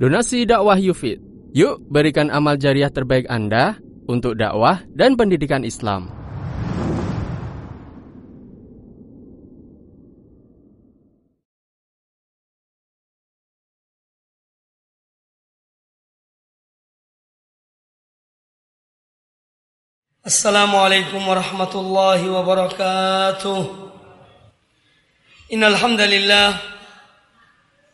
Donasi dakwah Yufid. Yuk berikan amal jariah terbaik Anda untuk dakwah dan pendidikan Islam. Assalamualaikum warahmatullahi wabarakatuh. Innal hamdalillah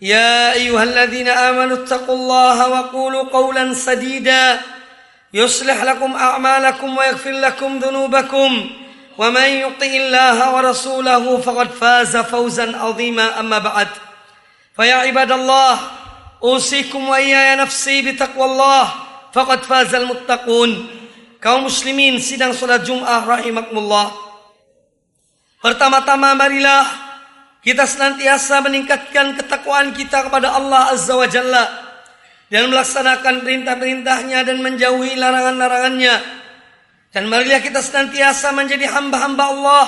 يا أيها الذين آمنوا اتقوا الله وقولوا قولا سديدا يصلح لكم أعمالكم ويغفر لكم ذنوبكم ومن يطع الله ورسوله فقد فاز فوزا عظيما أما بعد فيا عباد الله أوصيكم وإياي نفسي بتقوى الله فقد فاز المتقون. Kaum muslimin sidang salat Jumat rahimakumullah. Pertama-tama marilah kita senantiasa meningkatkan ketakwaan kita kepada Allah Azza wa Jalla dan melaksanakan perintah-perintahnya dan menjauhi larangan-larangannya. Dan marilah kita senantiasa menjadi hamba-hamba Allah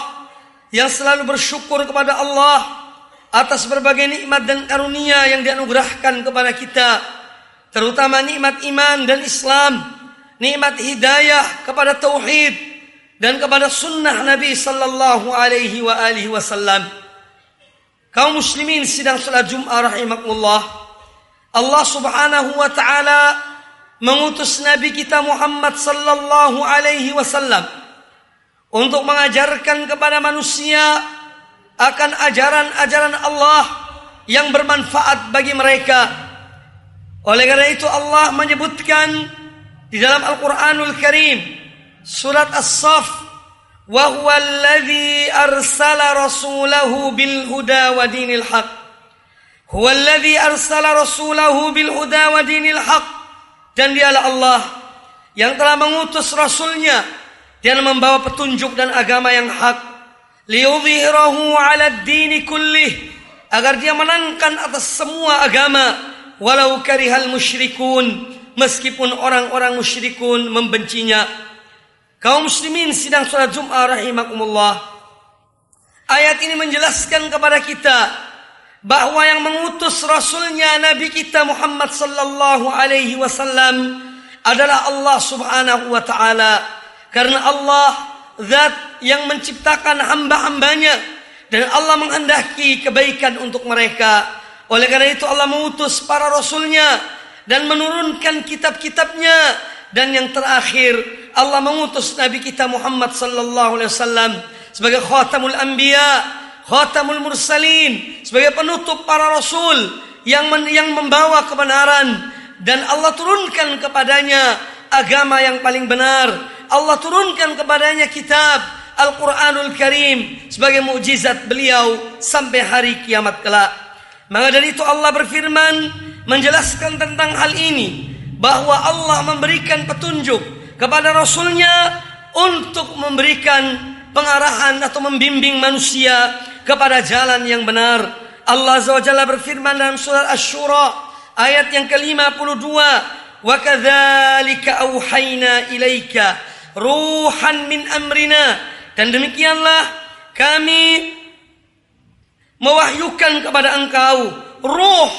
yang selalu bersyukur kepada Allah atas berbagai nikmat dan karunia yang dianugerahkan kepada kita, terutama nikmat iman dan Islam, nikmat hidayah kepada tauhid dan kepada sunnah Nabi sallallahu alaihi wa alihi wasallam. Kaum muslimin sidang salat Jumat rahimakumullah. Allah Subhanahu wa taala mengutus Nabi kita Muhammad sallallahu alaihi wasallam untuk mengajarkan kepada manusia akan ajaran-ajaran Allah yang bermanfaat bagi mereka. Oleh karena itu Allah menyebutkan di dalam Al-Qur'anul Karim surat As-Saff وهو الذي أرسل رسوله بالهدى ودين الحق هو الذي أرسل رسوله بالهدى ودين الحق dan dialah Allah yang telah mengutus rasulnya dan membawa petunjuk dan agama yang hak liyudhhirahu 'ala ad-din kullih agar dia menangkan atas semua agama walau karihal musyrikun meskipun orang-orang musyrikun membencinya Kaum muslimin sidang salat Jumat rahimakumullah. Ayat ini menjelaskan kepada kita bahwa yang mengutus rasulnya Nabi kita Muhammad sallallahu alaihi wasallam adalah Allah Subhanahu wa taala. Karena Allah zat yang menciptakan hamba-hambanya dan Allah menghendaki kebaikan untuk mereka. Oleh karena itu Allah mengutus para rasulnya dan menurunkan kitab-kitabnya dan yang terakhir Allah mengutus Nabi kita Muhammad sallallahu alaihi wasallam sebagai khatamul anbiya, khatamul mursalin, sebagai penutup para rasul yang men, yang membawa kebenaran dan Allah turunkan kepadanya agama yang paling benar. Allah turunkan kepadanya kitab Al-Qur'anul Karim sebagai mukjizat beliau sampai hari kiamat kelak. Maka dari itu Allah berfirman menjelaskan tentang hal ini bahwa Allah memberikan petunjuk kepada Rasulnya untuk memberikan pengarahan atau membimbing manusia kepada jalan yang benar. Allah Azza wa Jalla berfirman dalam surat Asy-Syura ayat yang ke-52, "Wa kadzalika auhayna ilaika ruhan min amrina." Dan demikianlah kami mewahyukan kepada engkau ruh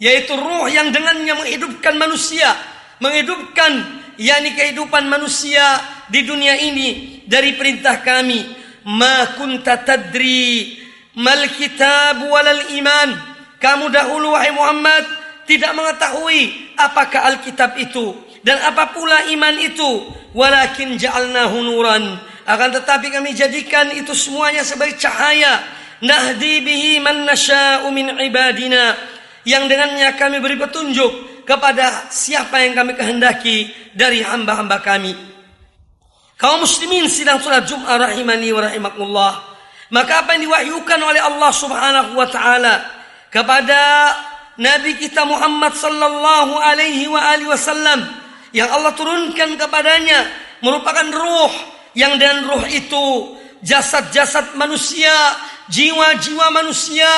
yaitu ruh yang dengannya menghidupkan manusia, menghidupkan yakni kehidupan manusia di dunia ini dari perintah kami. Ma kunta tadri mal kitab walal iman. Kamu dahulu wahai Muhammad tidak mengetahui apakah Alkitab itu, Dan apa pula iman itu? Walakin ja'alnahu nuran. Akan tetapi kami jadikan itu semuanya sebagai cahaya. Nahdi bihi man nasha'u min ibadina. Yang dengannya kami beri petunjuk kepada siapa yang kami kehendaki dari hamba-hamba kami. Kaum muslimin sidang salat Jum'ah rahimani wa rahimakumullah. Maka apa yang diwahyukan oleh Allah Subhanahu wa taala kepada Nabi kita Muhammad sallallahu alaihi wa alihi wasallam yang Allah turunkan kepadanya merupakan ruh yang dan ruh itu jasad-jasad manusia, jiwa-jiwa manusia,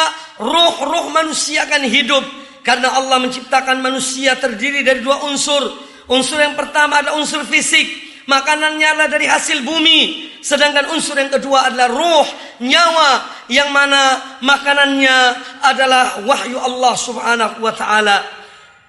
ruh-ruh manusia akan hidup karena Allah menciptakan manusia terdiri dari dua unsur. Unsur yang pertama ada unsur fisik, makanannya adalah dari hasil bumi. Sedangkan unsur yang kedua adalah ruh, nyawa yang mana makanannya adalah wahyu Allah Subhanahu wa taala.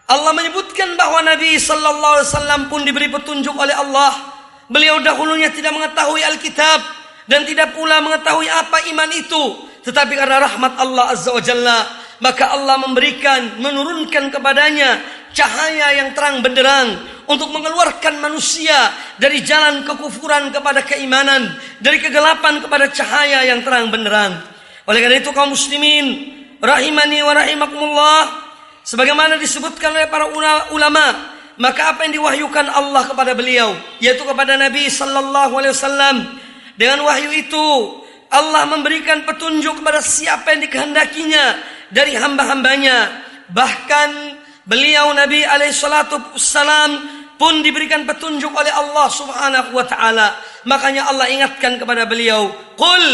Allah menyebutkan bahwa Nabi sallallahu alaihi wasallam pun diberi petunjuk oleh Allah. Beliau dahulunya tidak mengetahui Alkitab dan tidak pula mengetahui apa iman itu, tetapi karena rahmat Allah Azza wa Jalla, maka Allah memberikan menurunkan kepadanya cahaya yang terang benderang untuk mengeluarkan manusia dari jalan kekufuran kepada keimanan, dari kegelapan kepada cahaya yang terang benderang. Oleh karena itu kaum muslimin rahimani wa rahimakumullah sebagaimana disebutkan oleh para ulama maka apa yang diwahyukan Allah kepada beliau yaitu kepada Nabi sallallahu alaihi wasallam dengan wahyu itu Allah memberikan petunjuk kepada siapa yang dikehendakinya dari hamba-hambanya bahkan beliau Nabi alaihi salatu wassalam pun diberikan petunjuk oleh Allah Subhanahu wa taala. Makanya Allah ingatkan kepada beliau, "Qul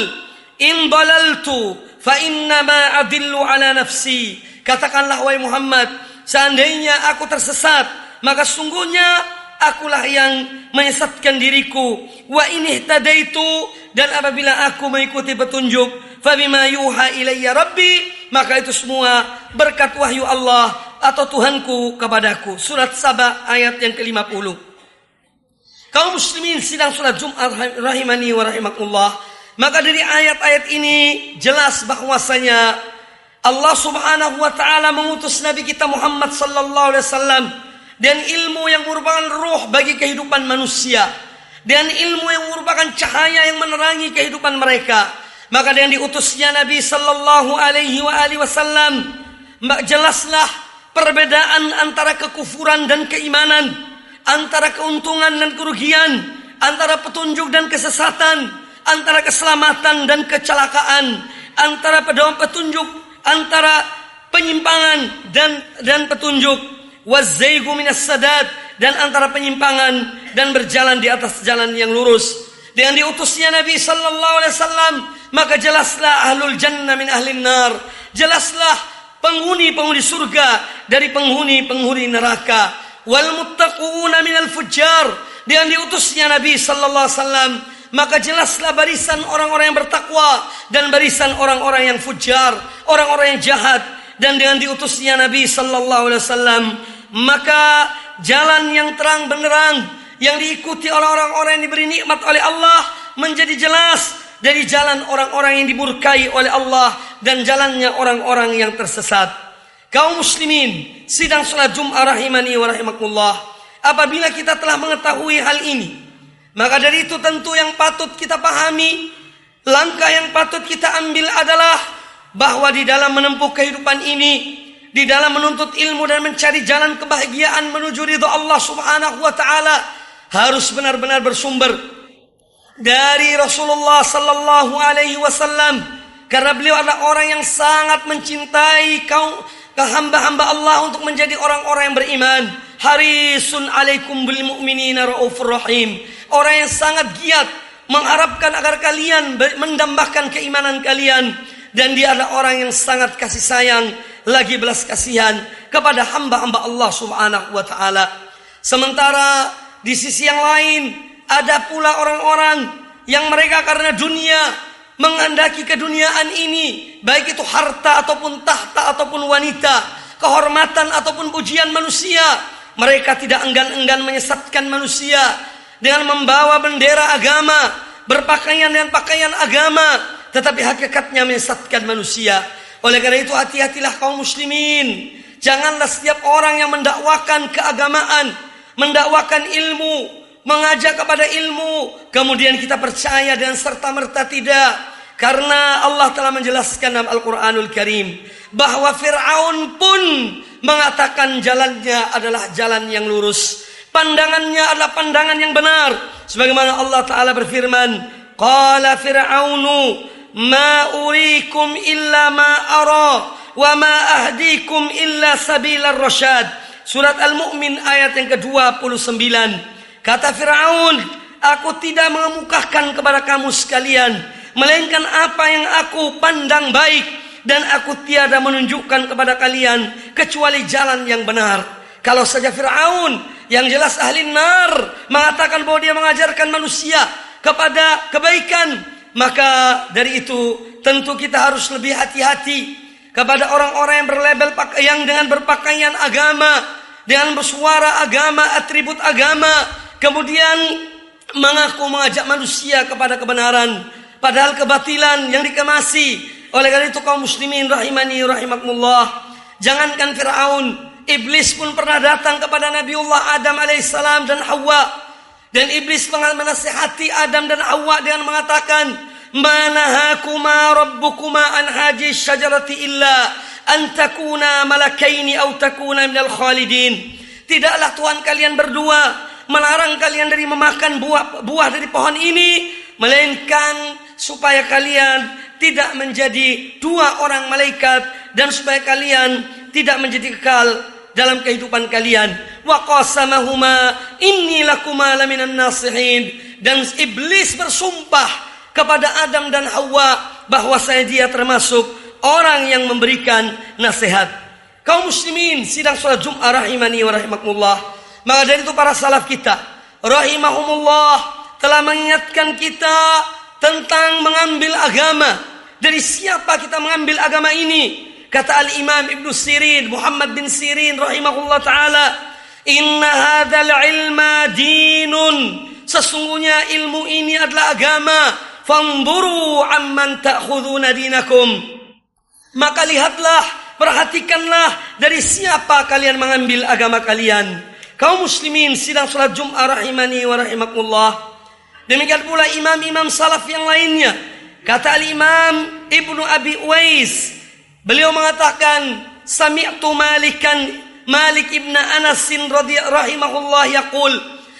in dalaltu fa inna ma adillu ala nafsi." Katakanlah wahai Muhammad, seandainya aku tersesat, maka sungguhnya akulah yang menyesatkan diriku. Wa ini tadaitu dan apabila aku mengikuti petunjuk, fa bima yuha ilayya rabbi, maka itu semua berkat wahyu Allah atau Tuhanku kepadaku. Surat Saba ayat yang ke-50. Kaum muslimin sidang surat Jumat rahimani wa rahimakumullah. Maka dari ayat-ayat ini jelas bahwasanya Allah Subhanahu wa taala mengutus Nabi kita Muhammad sallallahu alaihi wasallam dan ilmu yang merupakan ruh bagi kehidupan manusia dan ilmu yang merupakan cahaya yang menerangi kehidupan mereka. Maka dengan diutusnya Nabi sallallahu alaihi wa alihi wasallam jelaslah perbedaan antara kekufuran dan keimanan, antara keuntungan dan kerugian, antara petunjuk dan kesesatan, antara keselamatan dan kecelakaan, antara pedoman petunjuk, antara penyimpangan dan dan petunjuk, wazaigu minas sadat dan antara penyimpangan dan berjalan di atas jalan yang lurus. Dengan diutusnya Nabi sallallahu alaihi wasallam, maka jelaslah ahlul jannah min ahlin nar. Jelaslah penghuni-penghuni surga dari penghuni-penghuni neraka wal muttaquna minal fujjar dengan diutusnya Nabi sallallahu alaihi wasallam maka jelaslah barisan orang-orang yang bertakwa dan barisan orang-orang yang fujar, orang-orang yang jahat dan dengan diutusnya Nabi sallallahu alaihi wasallam maka jalan yang terang benderang yang diikuti orang-orang yang diberi nikmat oleh Allah menjadi jelas dari jalan orang-orang yang dimurkai oleh Allah dan jalannya orang-orang yang tersesat. Kaum muslimin, sidang salat Jumat rahimani wa rahimakumullah. Apabila kita telah mengetahui hal ini, maka dari itu tentu yang patut kita pahami, langkah yang patut kita ambil adalah bahwa di dalam menempuh kehidupan ini, di dalam menuntut ilmu dan mencari jalan kebahagiaan menuju ridho Allah Subhanahu wa taala harus benar-benar bersumber dari Rasulullah sallallahu alaihi wasallam karena beliau adalah orang yang sangat mencintai kaum hamba-hamba Allah untuk menjadi orang-orang yang beriman. Harisun alaikum bil mu'minina raufur rahim. Orang yang sangat giat mengharapkan agar kalian mendambahkan keimanan kalian dan dia adalah orang yang sangat kasih sayang lagi belas kasihan kepada hamba-hamba Allah Subhanahu wa taala. Sementara di sisi yang lain ada pula orang-orang yang mereka karena dunia mengandaki keduniaan ini, baik itu harta ataupun tahta ataupun wanita, kehormatan ataupun pujian manusia. Mereka tidak enggan-enggan menyesatkan manusia dengan membawa bendera agama, berpakaian dengan pakaian agama, tetapi hakikatnya menyesatkan manusia. Oleh karena itu hati-hatilah kaum muslimin. Janganlah setiap orang yang mendakwakan keagamaan mendakwakan ilmu, mengajak kepada ilmu, kemudian kita percaya dan serta merta tidak. Karena Allah telah menjelaskan dalam Al-Quranul Karim bahwa Fir'aun pun mengatakan jalannya adalah jalan yang lurus. Pandangannya adalah pandangan yang benar. Sebagaimana Allah Ta'ala berfirman, Qala Fir'aunu ma urikum illa ma ara wa ma ahdikum illa sabilar rasyad. Surat Al-Mu'min ayat yang ke-29. Kata Fir'aun, aku tidak mengemukakan kepada kamu sekalian melainkan apa yang aku pandang baik dan aku tiada menunjukkan kepada kalian kecuali jalan yang benar. Kalau saja Firaun yang jelas ahli nar mengatakan bahwa dia mengajarkan manusia kepada kebaikan, maka dari itu tentu kita harus lebih hati-hati kepada orang-orang yang berlabel yang dengan berpakaian agama, dengan bersuara agama, atribut agama, kemudian mengaku mengajak manusia kepada kebenaran Padahal kebatilan yang dikemasi oleh karena itu kaum muslimin rahimani rahimakumullah. Jangankan Firaun, iblis pun pernah datang kepada Nabiullah Adam alaihissalam dan Hawa. Dan iblis menasihati Adam dan Hawa dengan mengatakan, "Manahakuma rabbukuma an haji syajarati illa an takuna malakaini aw takuna minal khalidin." Tidaklah Tuhan kalian berdua melarang kalian dari memakan buah buah dari pohon ini melainkan supaya kalian tidak menjadi dua orang malaikat dan supaya kalian tidak menjadi kekal dalam kehidupan kalian. Wa qasamahuma inni lakuma laminan nasihin dan iblis bersumpah kepada Adam dan Hawa bahwa saya dia termasuk orang yang memberikan nasihat. Kaum muslimin sidang salat Jumat rahimani wa rahimakumullah. Maka dari itu para salaf kita rahimahumullah telah mengingatkan kita tentang mengambil agama. Dari siapa kita mengambil agama ini? Kata Al-Imam Ibn Sirin, Muhammad bin Sirin rahimahullah taala, "Inna hadzal ilma dinun." Sesungguhnya ilmu ini adalah agama. Fanzuru amman ta'khuduna dinakum. Maka lihatlah, perhatikanlah dari siapa kalian mengambil agama kalian. Kaum muslimin sidang salat Jumat rahimani wa rahimakumullah. Demikian pula imam-imam salaf yang lainnya. Kata al-imam Ibnu Abi Uwais. Beliau mengatakan, Sami'tu malikan Malik ibn Anas radhiyallahu rahimahullah yaqul.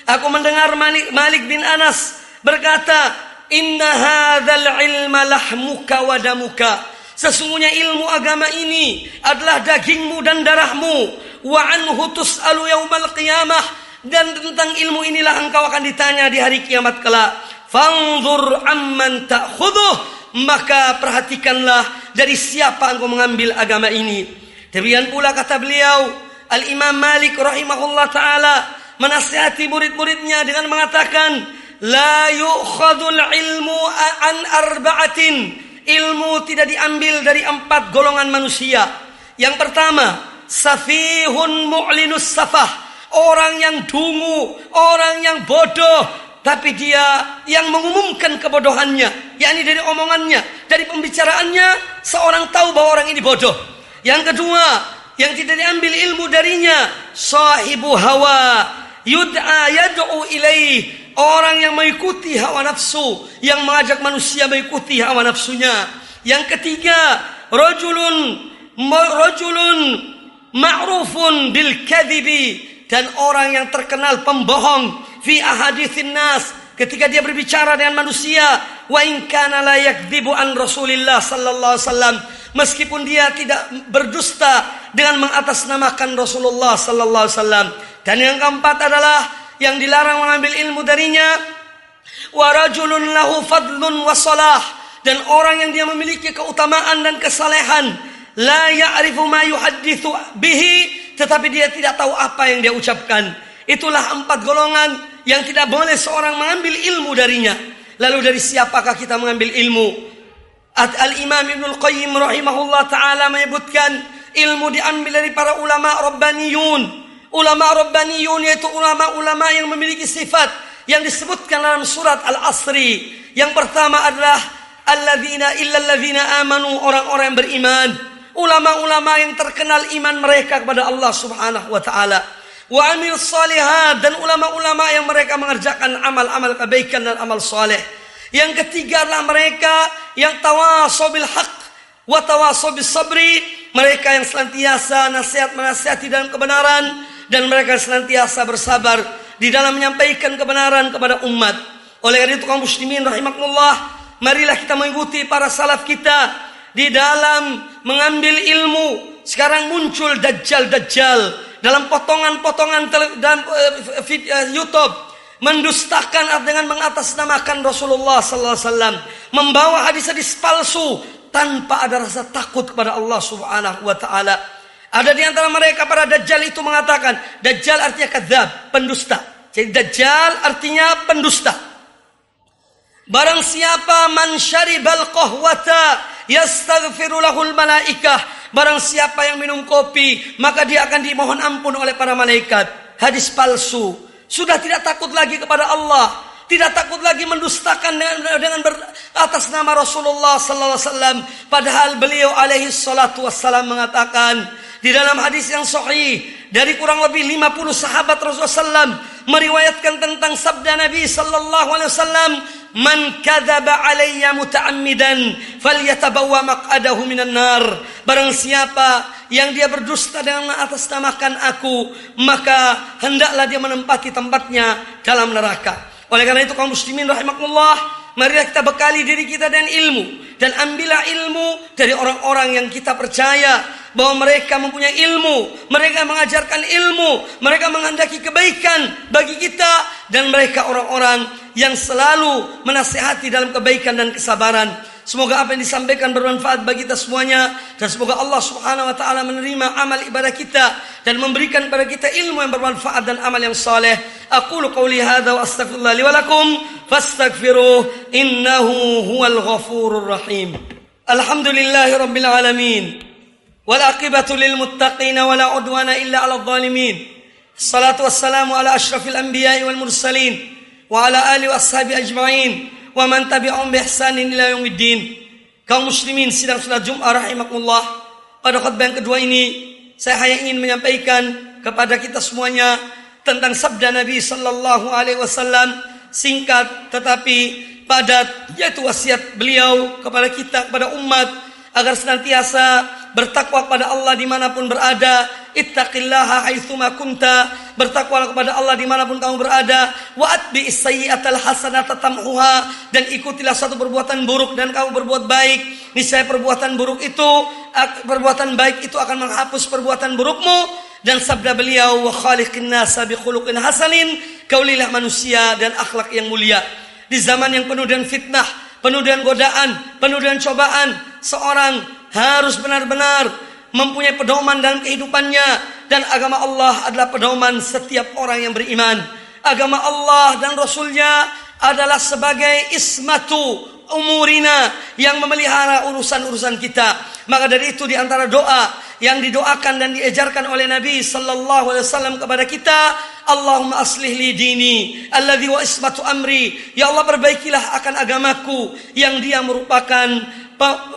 Aku mendengar Malik, Malik bin Anas berkata, Inna hadzal ilma lahmuka wa damuka. Sesungguhnya ilmu agama ini adalah dagingmu dan darahmu. Wa anhu tus'alu yaumal qiyamah dan tentang ilmu inilah engkau akan ditanya di hari kiamat kelak. Fanzur amman ta'khudhuh, maka perhatikanlah dari siapa engkau mengambil agama ini. Demikian pula kata beliau, Al-Imam Malik rahimahullah taala menasihati murid-muridnya dengan mengatakan, la yu'khadul ilmu an arba'atin. Ilmu tidak diambil dari empat golongan manusia. Yang pertama, safihun mu'linus safah orang yang dungu, orang yang bodoh, tapi dia yang mengumumkan kebodohannya, yakni dari omongannya, dari pembicaraannya, seorang tahu bahwa orang ini bodoh. Yang kedua, yang tidak diambil ilmu darinya, sahibu hawa, yud'a yad'u ilaih, orang yang mengikuti hawa nafsu, yang mengajak manusia mengikuti hawa nafsunya. Yang ketiga, rajulun rajulun ma'rufun bil kadhibi dan orang yang terkenal pembohong fi ahaditsin nas ketika dia berbicara dengan manusia wa in kana la yakdzibu an Rasulillah sallallahu alaihi wasallam meskipun dia tidak berdusta dengan mengatasnamakan Rasulullah sallallahu alaihi wasallam. Dan yang keempat adalah yang dilarang mengambil ilmu darinya wa rajulun lahu fadlun wa salah dan orang yang dia memiliki keutamaan dan kesalehan la ya'rifu ma yuhaddithu bihi tetapi dia tidak tahu apa yang dia ucapkan. Itulah empat golongan yang tidak boleh seorang mengambil ilmu darinya. Lalu dari siapakah kita mengambil ilmu? Al-Imam Ibn Al-Qayyim rahimahullah ta'ala menyebutkan ilmu diambil dari para ulama Rabbaniyun. Ulama Rabbaniyun yaitu ulama-ulama yang memiliki sifat yang disebutkan dalam surat Al-Asri. Yang pertama adalah alladzina illa alladzina amanu orang-orang yang beriman ulama-ulama yang terkenal iman mereka kepada Allah Subhanahu wa taala. wa amil salihat dan ulama-ulama yang mereka mengerjakan amal-amal kebaikan dan amal soleh. Yang ketiga adalah mereka yang tawasobil haq wa tawasobil sabri, mereka yang senantiasa nasihat menasihati dalam kebenaran dan mereka senantiasa bersabar di dalam menyampaikan kebenaran kepada umat. Oleh karena itu kaum muslimin rahimakumullah, marilah kita mengikuti para salaf kita di dalam mengambil ilmu. Sekarang muncul dajjal-dajjal dalam potongan-potongan dan uh, uh, YouTube mendustakan dengan mengatasnamakan Rasulullah sallallahu alaihi wasallam, membawa hadis-hadis palsu tanpa ada rasa takut kepada Allah Subhanahu wa taala. Ada di antara mereka para dajjal itu mengatakan, dajjal artinya kadzab, pendusta. Jadi dajjal artinya pendusta. Barang siapa man syaribal qahwata yastaghfiru lahul malaikah Barang siapa yang minum kopi, maka dia akan dimohon ampun oleh para malaikat. Hadis palsu. Sudah tidak takut lagi kepada Allah. Tidak takut lagi mendustakan dengan, dengan ber, atas nama Rasulullah sallallahu alaihi wasallam. Padahal beliau alaihi salatu wassalam mengatakan di dalam hadis yang sahih dari kurang lebih 50 sahabat Rasulullah sallam meriwayatkan tentang sabda Nabi sallallahu alaihi wasallam Man kadzaba alayya muta'ammidan falyatabawwa maq'adahu minan nar. Barang siapa yang dia berdusta dengan atas namakan aku, maka hendaklah dia menempati tempatnya dalam neraka. Oleh karena itu kaum muslimin rahimakumullah, marilah kita bekali diri kita dengan ilmu dan ambillah ilmu dari orang-orang yang kita percaya bahwa mereka mempunyai ilmu, mereka mengajarkan ilmu, mereka menghendaki kebaikan bagi kita dan mereka orang-orang yang selalu menasehati dalam kebaikan dan kesabaran. Semoga apa yang disampaikan bermanfaat bagi kita semuanya dan semoga Allah Subhanahu wa taala menerima amal ibadah kita dan memberikan kepada kita ilmu yang bermanfaat dan amal yang saleh. Aku qauli hadza wa astaghfirullah li wa lakum fastaghfiruh innahu huwal ghafurur rahim. Alhamdulillahirabbil alamin. Wal aqibatu lil muttaqin wa la udwana illa 'alal zalimin. Salatu wassalamu ala asyrafil anbiya'i wal mursalin wa ala ali washabi ajmain wa man tabi'ahum bi ihsanin. Kaum muslimin sidang salat Jumat rahimakumullah. Pada khutbah yang kedua ini saya hanya ingin menyampaikan kepada kita semuanya tentang sabda Nabi sallallahu alaihi wasallam singkat tetapi padat yaitu wasiat beliau kepada kita kepada umat agar senantiasa bertakwa kepada Allah di mana pun berada. Ittaqillaha haitsuma kunta. Bertakwa kepada Allah di mana pun kamu berada. Wa atbi sayyi'atal hasanata tamhuha. Dan ikutilah satu perbuatan buruk dan kamu berbuat baik. Niscaya perbuatan buruk itu perbuatan baik itu akan menghapus perbuatan burukmu. Dan sabda beliau wa khaliqin nasa bi khuluqin hasanin. Kaulilah manusia dan akhlak yang mulia. Di zaman yang penuh dengan fitnah penuh dengan godaan penuh dengan cobaan seorang harus benar-benar mempunyai pedoman dalam kehidupannya dan agama Allah adalah pedoman setiap orang yang beriman. Agama Allah dan Rasulnya adalah sebagai ismatu umurina yang memelihara urusan-urusan kita. Maka dari itu di antara doa yang didoakan dan diejarkan oleh Nabi sallallahu alaihi wasallam kepada kita, Allahumma aslih li dini alladhi wa ismatu amri. Ya Allah perbaikilah akan agamaku yang dia merupakan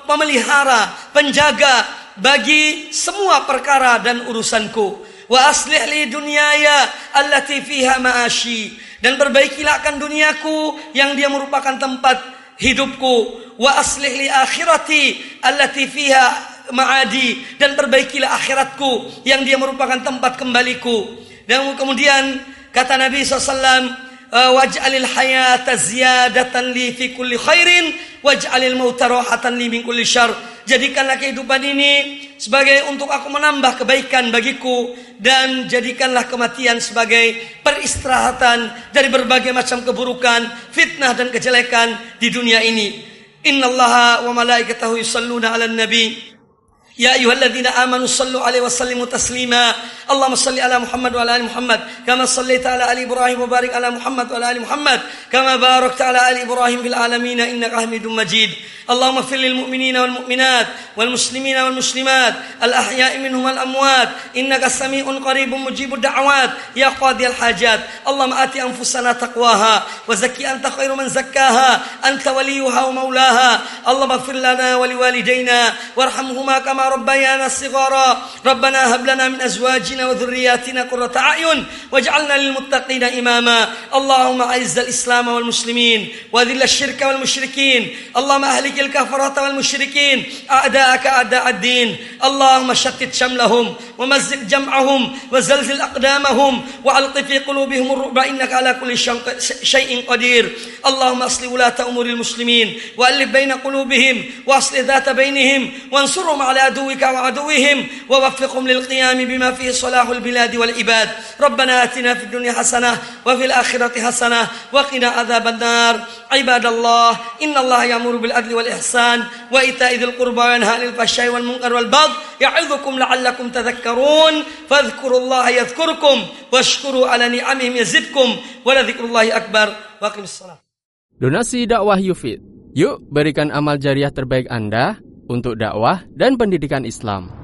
pemelihara, penjaga bagi semua perkara dan urusanku. Wa aslih li dunyaya allati fiha ma'ashi dan perbaikilah akan duniaku yang dia merupakan tempat hidupku. Wa aslih li akhirati allati fiha ma'adi dan perbaikilah akhiratku yang dia merupakan tempat kembaliku. Dan kemudian kata Nabi SAW waj'alil hayata ziyadatan li fi kulli khairin waj'alil mauta rahatan li min kulli syarr jadikanlah kehidupan ini sebagai untuk aku menambah kebaikan bagiku dan jadikanlah kematian sebagai peristirahatan dari berbagai macam keburukan, fitnah dan kejelekan di dunia ini. Innallaha wa malaikatahu yusalluna 'alan nabi يا أيها الذين آمنوا صلوا عليه وسلموا تسليما. اللهم صل على محمد وعلى آل محمد. كما صليت على آل إبراهيم وبارك على محمد وعلى آل محمد. كما باركت على آل إبراهيم في العالمين إنك حميد مجيد. اللهم اغفر للمؤمنين والمؤمنات والمسلمين والمسلمات الأحياء منهم والأموات. إنك سميع قريب مجيب الدعوات. يا قاضي الحاجات اللهم آت أنفسنا تقواها وزكي أنت خير من زكاها. أنت وليها ومولاها. اللهم اغفر لنا ولوالدينا وارحمهما كما ربيانا صغارا ربنا هب لنا من أزواجنا وذرياتنا قرة أعين واجعلنا للمتقين إماما. اللهم أعز الإسلام والمسلمين وذل الشرك والمشركين. اللهم أهلك الكفرة والمشركين. أعداءك أعداء الدين. اللهم شتت شملهم ومزق جمعهم وزلزل أقدامهم وألق في قلوبهم الرعب. إنك على كل شيء قدير. اللهم أصل ولاة أمور المسلمين وألف بين قلوبهم وأصل ذات بينهم وانصرهم على عدوك وعدوهم ووفقهم للقيام بما فيه صلاح البلاد والعباد. ربنا آتنا في الدنيا حسنة وفي الآخرة حسنة وقنا عذاب النار. عباد الله إن الله يأمر بالعدل والإحسان وإيتاء ذي القربى وينهى عن الفحشاء والمنكر والبغي يعظكم لعلكم تذكرون. فاذكروا الله يذكركم واشكروا على نعمهم يزدكم ولذكر الله أكبر. وأقم الصلاة. Donasi dakwah Yufid. Yuk berikan amal jariah terbaik Anda. Untuk dakwah dan pendidikan Islam.